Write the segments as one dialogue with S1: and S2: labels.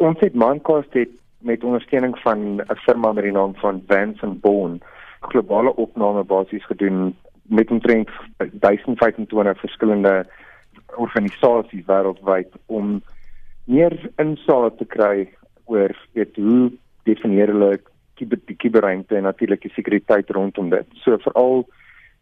S1: Ons het Mindcast het met ondersteuning van 'n firma met die naam van Vance and Bone globale opname basies gedoen met omtrent 1025 verskillende organisasies wêreldwyd om meer insig te kry oor weet hoe definieer hulle die kiberruimte en natuurlik die sekuriteit rondom dit. So veral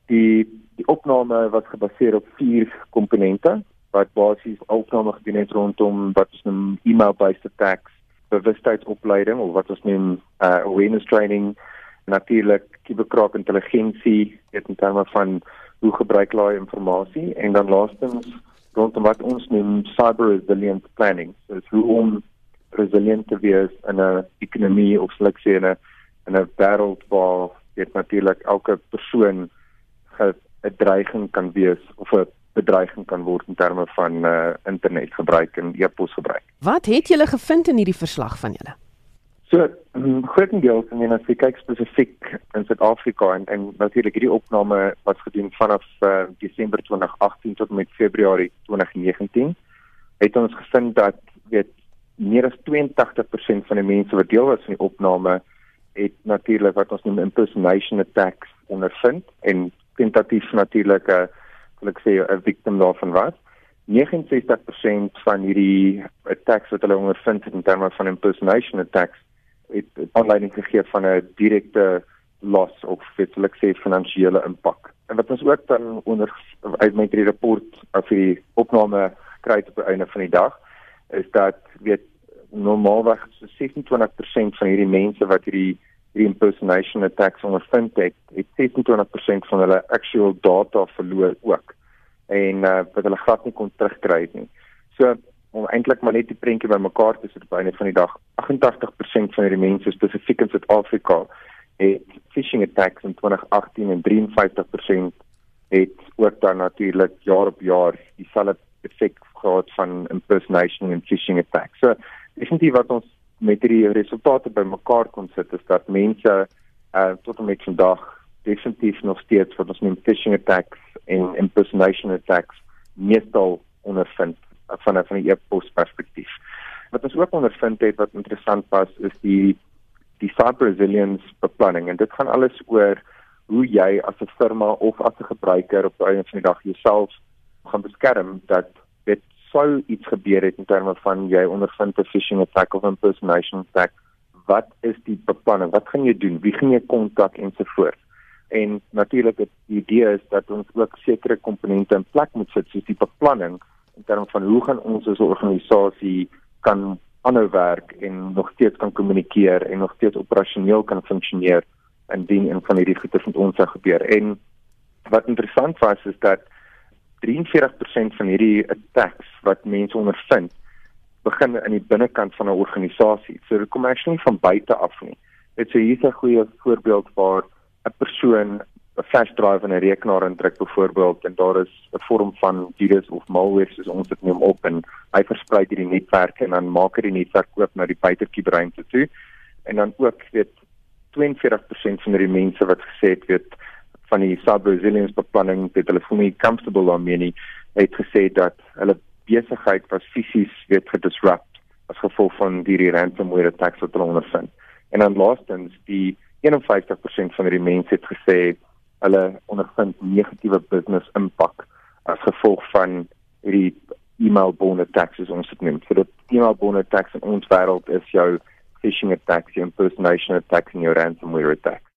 S1: die die opname wat gebaseer op vier komponente wat basies opname gedoen het rondom wat ons noem email based attacks, bewustheidsopleiding of wat ons noem uh, awareness training, natuurlik kiberkraak intelligensie, dit in terme van hoe gebruik hulle inligting en dan laastens rondom wat ons noem cyber resilient planning. So hoe om resilient te wees in 'n ekonomie of sê in 'n in 'n wêreld waar dit natuurlik elke persoon 'n dreiging kan wees of 'n bedreiging kan word in terme van uh, internetgebruik en e-pos gebruik.
S2: Wat het julle gevind in hierdie verslag van julle?
S1: So, um, grootendeels, mean, as jy kyk spesifiek in Suid-Afrika en, en natuurlik hierdie opname was gedoen vanaf uh, Desember 2018 tot met Februarie 2019, het ons gevind dat weet meer as 82% van die mense wat deel was van die opname het natuurlik wat ons noem impersonation attacks ondervind en tentatief natuurlik 'n uh, wil ek sê 'n victim daarvan was. 69% van hierdie attacks wat hulle ondervind in terme van impersonation attacks het aanleiding gegee van 'n direkte los of ek sê finansiële impak. En wat ons ook dan onder uit my drie rapport af hierdie opname kry op die einde van die dag is dat weet normaalweg so 26% van hierdie mense wat hierdie hierdie impersonation attacks ondervind het, het 26% van hulle actual data verloor ook en uh, wat hulle glad nie kon terugkry nie. So om eintlik maar net die prentjie bymekaar te sit op einde van die dag, 88% van hierdie mense spesifiek in Suid-Afrika het phishing attacks in 2018 en 53% het ook dan natuurlik jaar op jaar dieselfde effek gehad van impersonation en phishing attacks. So definitief wat ons met hierdie resultate bymekaar kon sit is dat mense uh, tot en met vandag definitief nog steeds wat ons noem phishing attacks en impersonation attacks meestal ondervind van 'n van 'n e-pos perspektief. Wat ons ook ondervind het wat interessant was is die die cyber resilience beplanning en dit gaan alles oor hoe jy as 'n firma of as 'n gebruiker op 'n van die dag jouself gaan beskerm dat sou iets gebeur het in terme van jy ondervind 'n phishing attack of impersonation attack, wat is die beplanning? Wat gaan jy doen? Wie gaan jy kontak ensovoorts? En natuurlik die idee is dat ons ook sekere komponente in plek moet sit soos die beplanning in terme van hoe gaan ons as 'n organisasie kan aanhou werk en nog steeds kan kommunikeer en nog steeds operasioneel kan funksioneer indien een van hierdie goeie van ons sou gebeur. En wat interessant was is dat 43% van hierdie attacks wat mense ondervind begin in die binnekant van 'n organisasie. So dit kom actually van buite af nie. Dit sê hier's 'n goeie voorbeeld waar 'n persoon 'n flash drive in 'n rekenaar indruk byvoorbeeld en daar is 'n vorm van virus of malware soos ons dit noem op en hy versprei hierdie netwerk en dan maak hy die netwerk oop na die buitekieberuimte toe. En dan ook weet 42% van die mense wat gesê het weet van die cyber resilience beplanning dit hulle voel nie comfortable daarmee nie het gesê dat hulle besigheid was fisies weet gedisrupt as gevolg van die ransomware attacks wat hulle ondervind. En dan laastens die 51% van die mense het gesê hulle ondervind negatiewe business impak as gevolg van hierdie email borne attacks ons het genoem so dat email borne attacks in ons wêreld is jou phishing attacks, impersonation attacks en jou ransomware attacks